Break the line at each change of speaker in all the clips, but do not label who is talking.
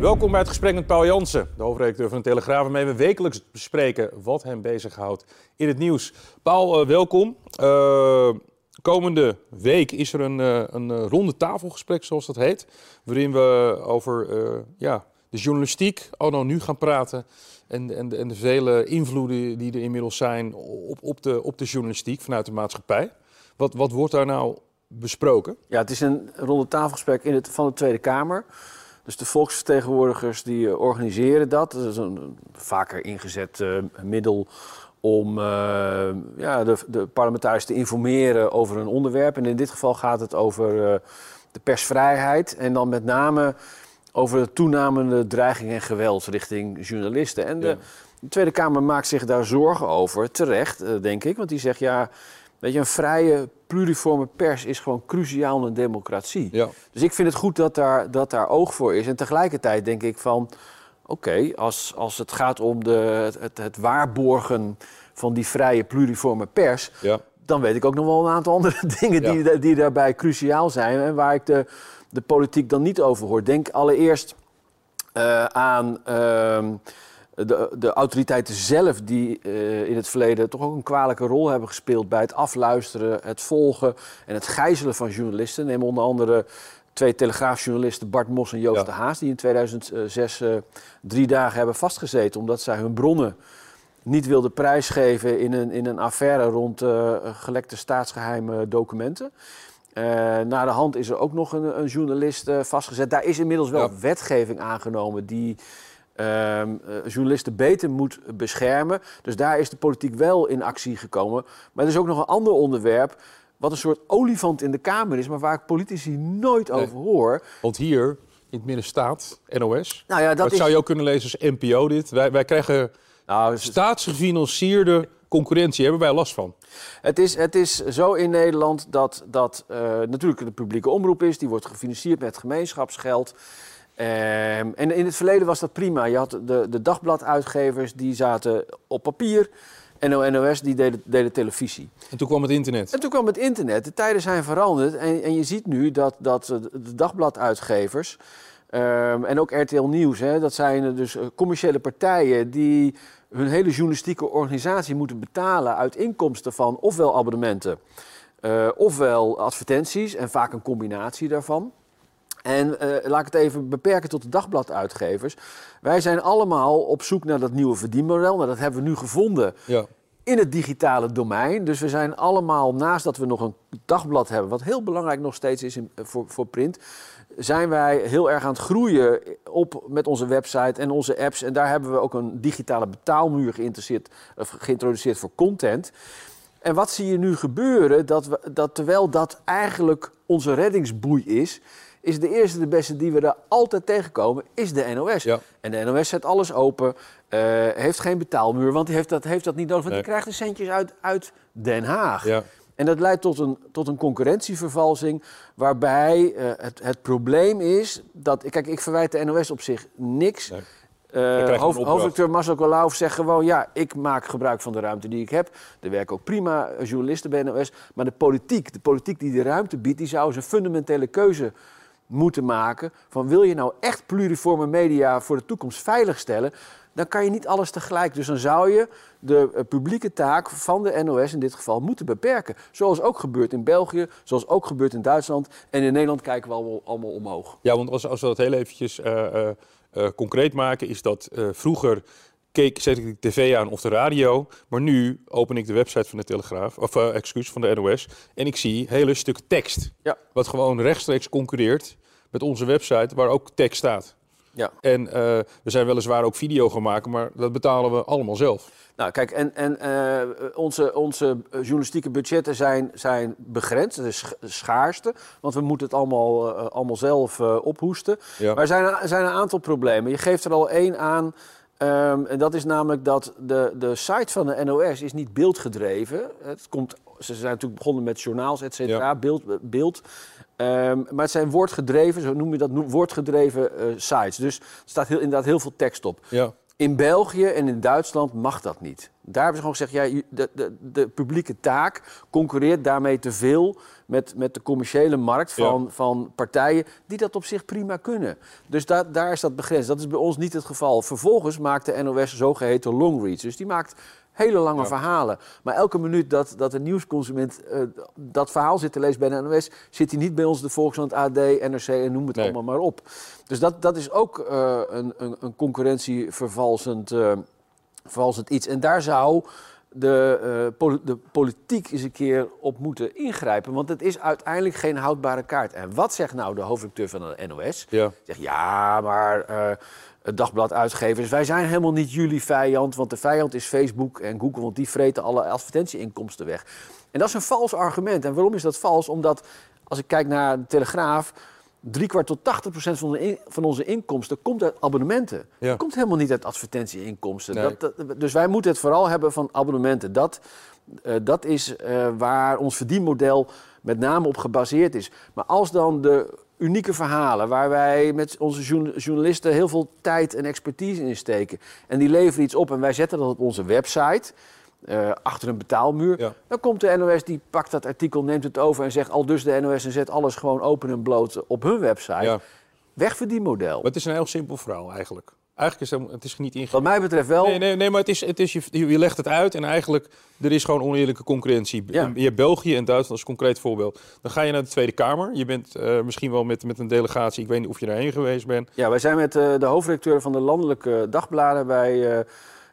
Welkom bij het gesprek met Paul Jansen, de hoofdredacteur van de Telegraaf, waarmee we wekelijks bespreken wat hem bezighoudt in het nieuws. Paul, uh, welkom. Uh, komende week is er een, uh, een ronde tafelgesprek, zoals dat heet, waarin we over ja, de journalistiek anno nu gaan praten en, en, en de vele invloeden die er inmiddels zijn op, op, de, op de journalistiek vanuit de maatschappij. Wat, wat wordt daar nou besproken?
Ja, het is een ronde tafelgesprek in het, van de Tweede Kamer. Dus de volksvertegenwoordigers die eh, organiseren dat. Dat is een vaker ingezet uh, middel om uh, ja, de, de, parlementariërs te informeren over een onderwerp. En in dit geval gaat het over uh, de persvrijheid. En dan met name over de toenamende dreiging en geweld richting journalisten. En de, ja. de Tweede Kamer maakt zich daar zorgen over, terecht, denk ik. Want die zegt ja. Weet je, een vrije, pluriforme pers is gewoon cruciaal in een democratie. Ja. Dus ik vind het goed dat daar, dat daar oog voor is. En tegelijkertijd denk ik van... Oké, als, als het gaat om de, het, het waarborgen van die vrije, pluriforme pers... Ja. dan weet ik ook nog wel een aantal andere dingen ja. die, die daarbij cruciaal zijn... en waar ik de, de politiek dan niet over hoor. Denk allereerst uh, aan... Uh, de, de, autoriteiten zelf die uh, in het verleden toch ook een kwalijke rol hebben gespeeld bij het afluisteren, het volgen en het gijzelen van journalisten. Neem onder andere twee telegraafjournalisten Bart Mos en Joost ja. de Haas, die in 2006 uh, drie dagen hebben vastgezeten omdat zij hun bronnen niet wilden prijsgeven in een, in een affaire rond uh, gelekte staatsgeheime documenten. Uh, na de hand is er ook nog een, een journalist vastgezet. Daar is inmiddels wel ja. wetgeving aangenomen die uh, journalisten beter moet beschermen. Dus daar is de politiek wel in actie gekomen. Maar er is ook nog een ander onderwerp. Wat een soort olifant in de Kamer is, maar waar ik politici nooit over hoor.
Want hier in het midden staat NOS. Nou ja, dat, dat is... zou je ook kunnen lezen als NPO dit. Wij, wij krijgen nou, staatsgefinancierde concurrentie. Hebben wij last van?
Het is, het is zo in Nederland dat, dat uh, natuurlijk de publieke omroep is. Die wordt gefinancierd met gemeenschapsgeld. Um, en in het verleden was dat prima. Je had de, de dagbladuitgevers die zaten op papier. En NOS die deden, deden televisie.
En toen kwam het internet.
En toen kwam het internet. De tijden zijn veranderd. En, en je ziet nu dat, dat de dagbladuitgevers... Um, en ook RTL Nieuws, hè, dat zijn dus commerciële partijen... die hun hele journalistieke organisatie moeten betalen... uit inkomsten van ofwel abonnementen... Uh, ofwel advertenties en vaak een combinatie daarvan. En uh, laat ik het even beperken tot de dagbladuitgevers. Wij zijn allemaal op zoek naar dat nieuwe verdienmodel. Nou, dat hebben we nu gevonden ja. in het digitale domein. Dus we zijn allemaal, naast dat we nog een dagblad hebben... wat heel belangrijk nog steeds is in, voor, voor print... zijn wij heel erg aan het groeien op met onze website en onze apps. En daar hebben we ook een digitale betaalmuur geïntroduceerd voor content... En wat zie je nu gebeuren? Dat, we, dat terwijl dat eigenlijk onze reddingsboei is, is de eerste de beste die we daar altijd tegenkomen, is de NOS. Ja. En de NOS zet alles open, uh, heeft geen betaalmuur, want die heeft dat, heeft dat niet nodig, want nee. die krijgt de centjes uit, uit Den Haag. Ja. En dat leidt tot een, tot een concurrentievervalsing, waarbij uh, het, het probleem is dat... Kijk, ik verwijt de NOS op zich niks... Nee. Uh, hoofd, hoofdredacteur Marcel Kolauf zegt gewoon... ja, ik maak gebruik van de ruimte die ik heb. Er werken ook prima journalisten bij NOS. Maar de politiek, de politiek die de ruimte biedt... die zou eens een fundamentele keuze moeten maken... van wil je nou echt pluriforme media voor de toekomst veiligstellen... dan kan je niet alles tegelijk. Dus dan zou je de uh, publieke taak van de NOS in dit geval moeten beperken. Zoals ook gebeurt in België, zoals ook gebeurt in Duitsland. En in Nederland kijken we allemaal, omhoog.
Ja, want als, als we dat heel eventjes... Uh uh, concreet maken, is dat vroeger keek, zet ik de tv aan of de radio, maar nu open ik de website van de Telegraaf, of uh, excuus, van de NOS, en ik zie hele stukken tekst. Ja. Wat gewoon rechtstreeks concurreert met onze website, waar ook tekst staat. Ja. En uh, we zijn weliswaar ook video gaan maken, maar dat betalen we allemaal zelf.
Nou, kijk, en, en uh, onze, onze journalistieke budgetten zijn, zijn begrensd. Dat is schaarste, want we moeten het allemaal, uh, allemaal zelf ophoesten. Ja. Maar er zijn, er zijn een aantal problemen. Je geeft er al één aan. Um, en dat is namelijk dat de, de site van de NOS is niet beeldgedreven. Het komt, ze zijn natuurlijk begonnen met journaals, et cetera, beeld. beeld. Um, maar het zijn woordgedreven, zo noem je dat, woordgedreven uh, sites. Dus er staat heel, inderdaad heel veel tekst op. Ja. In België en in Duitsland mag dat niet. Daar hebben ze gewoon gezegd, ja, de, de, de publieke taak concurreert daarmee te veel met, met de commerciële markt van, van partijen die dat op zich prima kunnen. Dus da, daar is dat begrensd. Dat is bij ons niet het geval. Vervolgens maakt de NOS zogeheten longreads. Dus die maakt hele lange verhalen. Maar elke minuut dat, dat een nieuwsconsument uh, dat verhaal zit te lezen bij de NOS... zit hij niet bij ons de Volkskrant, AD, NRC en noem het nee. allemaal maar op. Dus dat, dat is ook uh, een, een, een concurrentievervalsend uh, vervalsend iets. En daar zou de, uh, de politiek eens een keer op moeten ingrijpen. Want het is uiteindelijk geen houdbare kaart. En wat zegt nou de hoofdredacteur van de NOS? Ja. Zegt ja, maar uh, het dagbladuitgevers, wij zijn helemaal niet jullie vijand. Want de vijand is Facebook en Google, want die vreten alle advertentieinkomsten weg. En dat is een vals argument. En waarom is dat vals? Omdat als ik kijk naar de Telegraaf kwart tot 80 procent van, van, onze inkomsten komt uit abonnementen. Ja. komt helemaal niet uit advertentieinkomsten. Dat, dus wij moeten het vooral hebben van abonnementen. Dat, uh, dat is uh, waar ons verdienmodel met name op gebaseerd is. Maar als dan de unieke verhalen waar wij met onze journalisten heel veel tijd en expertise in steken... en die leveren iets op en wij zetten dat op onze website... Uh, achter een betaalmuur. Dan komt de NOS, die pakt dat artikel, neemt het over en zegt al dus de NOS en zet alles gewoon open en bloot op hun website. Ja. Weg voor die model. Maar
het is een heel simpel verhaal eigenlijk. Eigenlijk is het, het is niet ingewikkeld.
Wat mij betreft wel.
Nee, nee, nee maar het is, het is, je, je legt het uit en eigenlijk er is gewoon oneerlijke concurrentie. Ja. Je hebt België en Duitsland als concreet voorbeeld. Dan ga je naar de Tweede Kamer. Je bent uh, misschien wel met, met een delegatie, ik weet niet of je daarheen geweest bent.
Ja, wij zijn met uh, de hoofdredacteur van de landelijke dagbladen bij...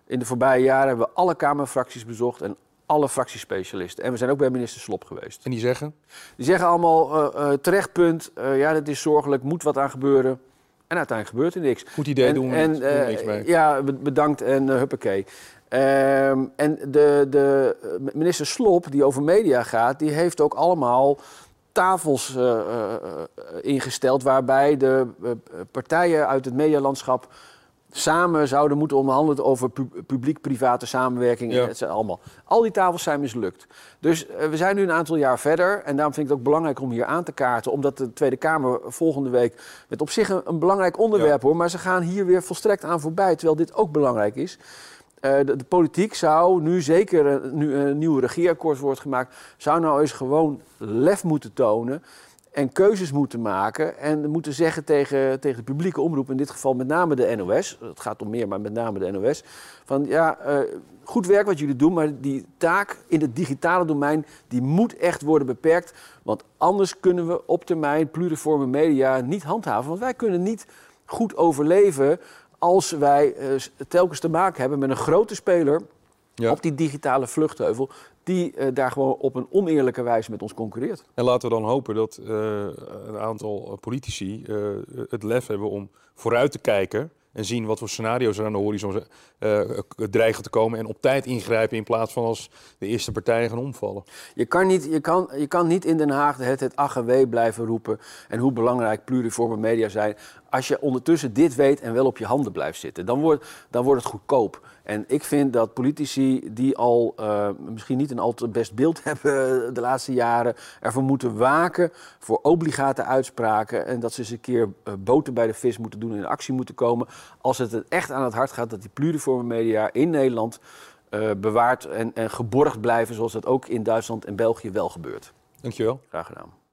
In de voorbije jaren hebben we alle Kamerfracties bezocht en alle fractiespecialisten. En we zijn ook bij minister Slop geweest.
En die zeggen?
Die zeggen allemaal, uh, uh, terecht punt, uh, ja, dat is zorgelijk, moet wat aan gebeuren. En uiteindelijk gebeurt er niks.
Goed idee, en, doen we, en, doen niks mee.
Ja, bedankt en huppakee. Ehm, en de, de minister Slop, die over media gaat, die heeft ook allemaal tafels ingesteld... waarbij de partijen uit het medialandschap samen zouden moeten onderhandelen over publiek-private samenwerking. Ja. Het allemaal. Al die tafels zijn mislukt. Dus uh, we zijn nu een aantal jaar verder. En daarom vind ik het ook belangrijk om hier aan te kaarten. Omdat de Tweede Kamer volgende week. met op zich een, een belangrijk onderwerp ja. hoor. Maar ze gaan hier weer volstrekt aan voorbij. Terwijl dit ook belangrijk is. Uh, de, de, politiek zou nu zeker nu een nieuw regeerakkoord wordt gemaakt. zou nou eens gewoon lef moeten tonen en keuzes moeten maken en moeten zeggen tegen, tegen de publieke omroep, in dit geval met name de NOS, het gaat om meer, maar met name de NOS, van ja, uh, goed werk wat jullie doen, maar die taak in het digitale domein, die moet echt worden beperkt, want anders kunnen we op termijn pluriforme media niet handhaven, want wij kunnen niet goed overleven als wij uh, telkens te maken hebben met een grote speler ja. op die digitale vluchtheuvel die uh, daar gewoon op een oneerlijke wijze met ons concurreert.
En laten we dan hopen dat uh, een aantal politici uh, het lef hebben om vooruit te kijken en zien wat voor scenario's er aan de horizon dreigen te komen en op tijd ingrijpen in plaats van als de eerste partijen gaan omvallen.
Je kan niet, je kan, je kan niet in Den Haag het, het ach blijven roepen en hoe belangrijk pluriforme media zijn als je ondertussen dit weet en wel op je handen blijft zitten. Dan wordt, dan wordt het goedkoop. En ik vind dat politici die al uh, misschien niet een al te best beeld hebben de laatste jaren, ervoor moeten waken voor obligate uitspraken. En dat ze eens een keer uh, boter bij de vis moeten doen en in actie moeten komen. Als het echt aan het hart gaat dat die pluriforme media in Nederland uh, bewaard en, en geborgd blijven, zoals dat ook in Duitsland en België wel gebeurt.
Dankjewel.
Graag gedaan.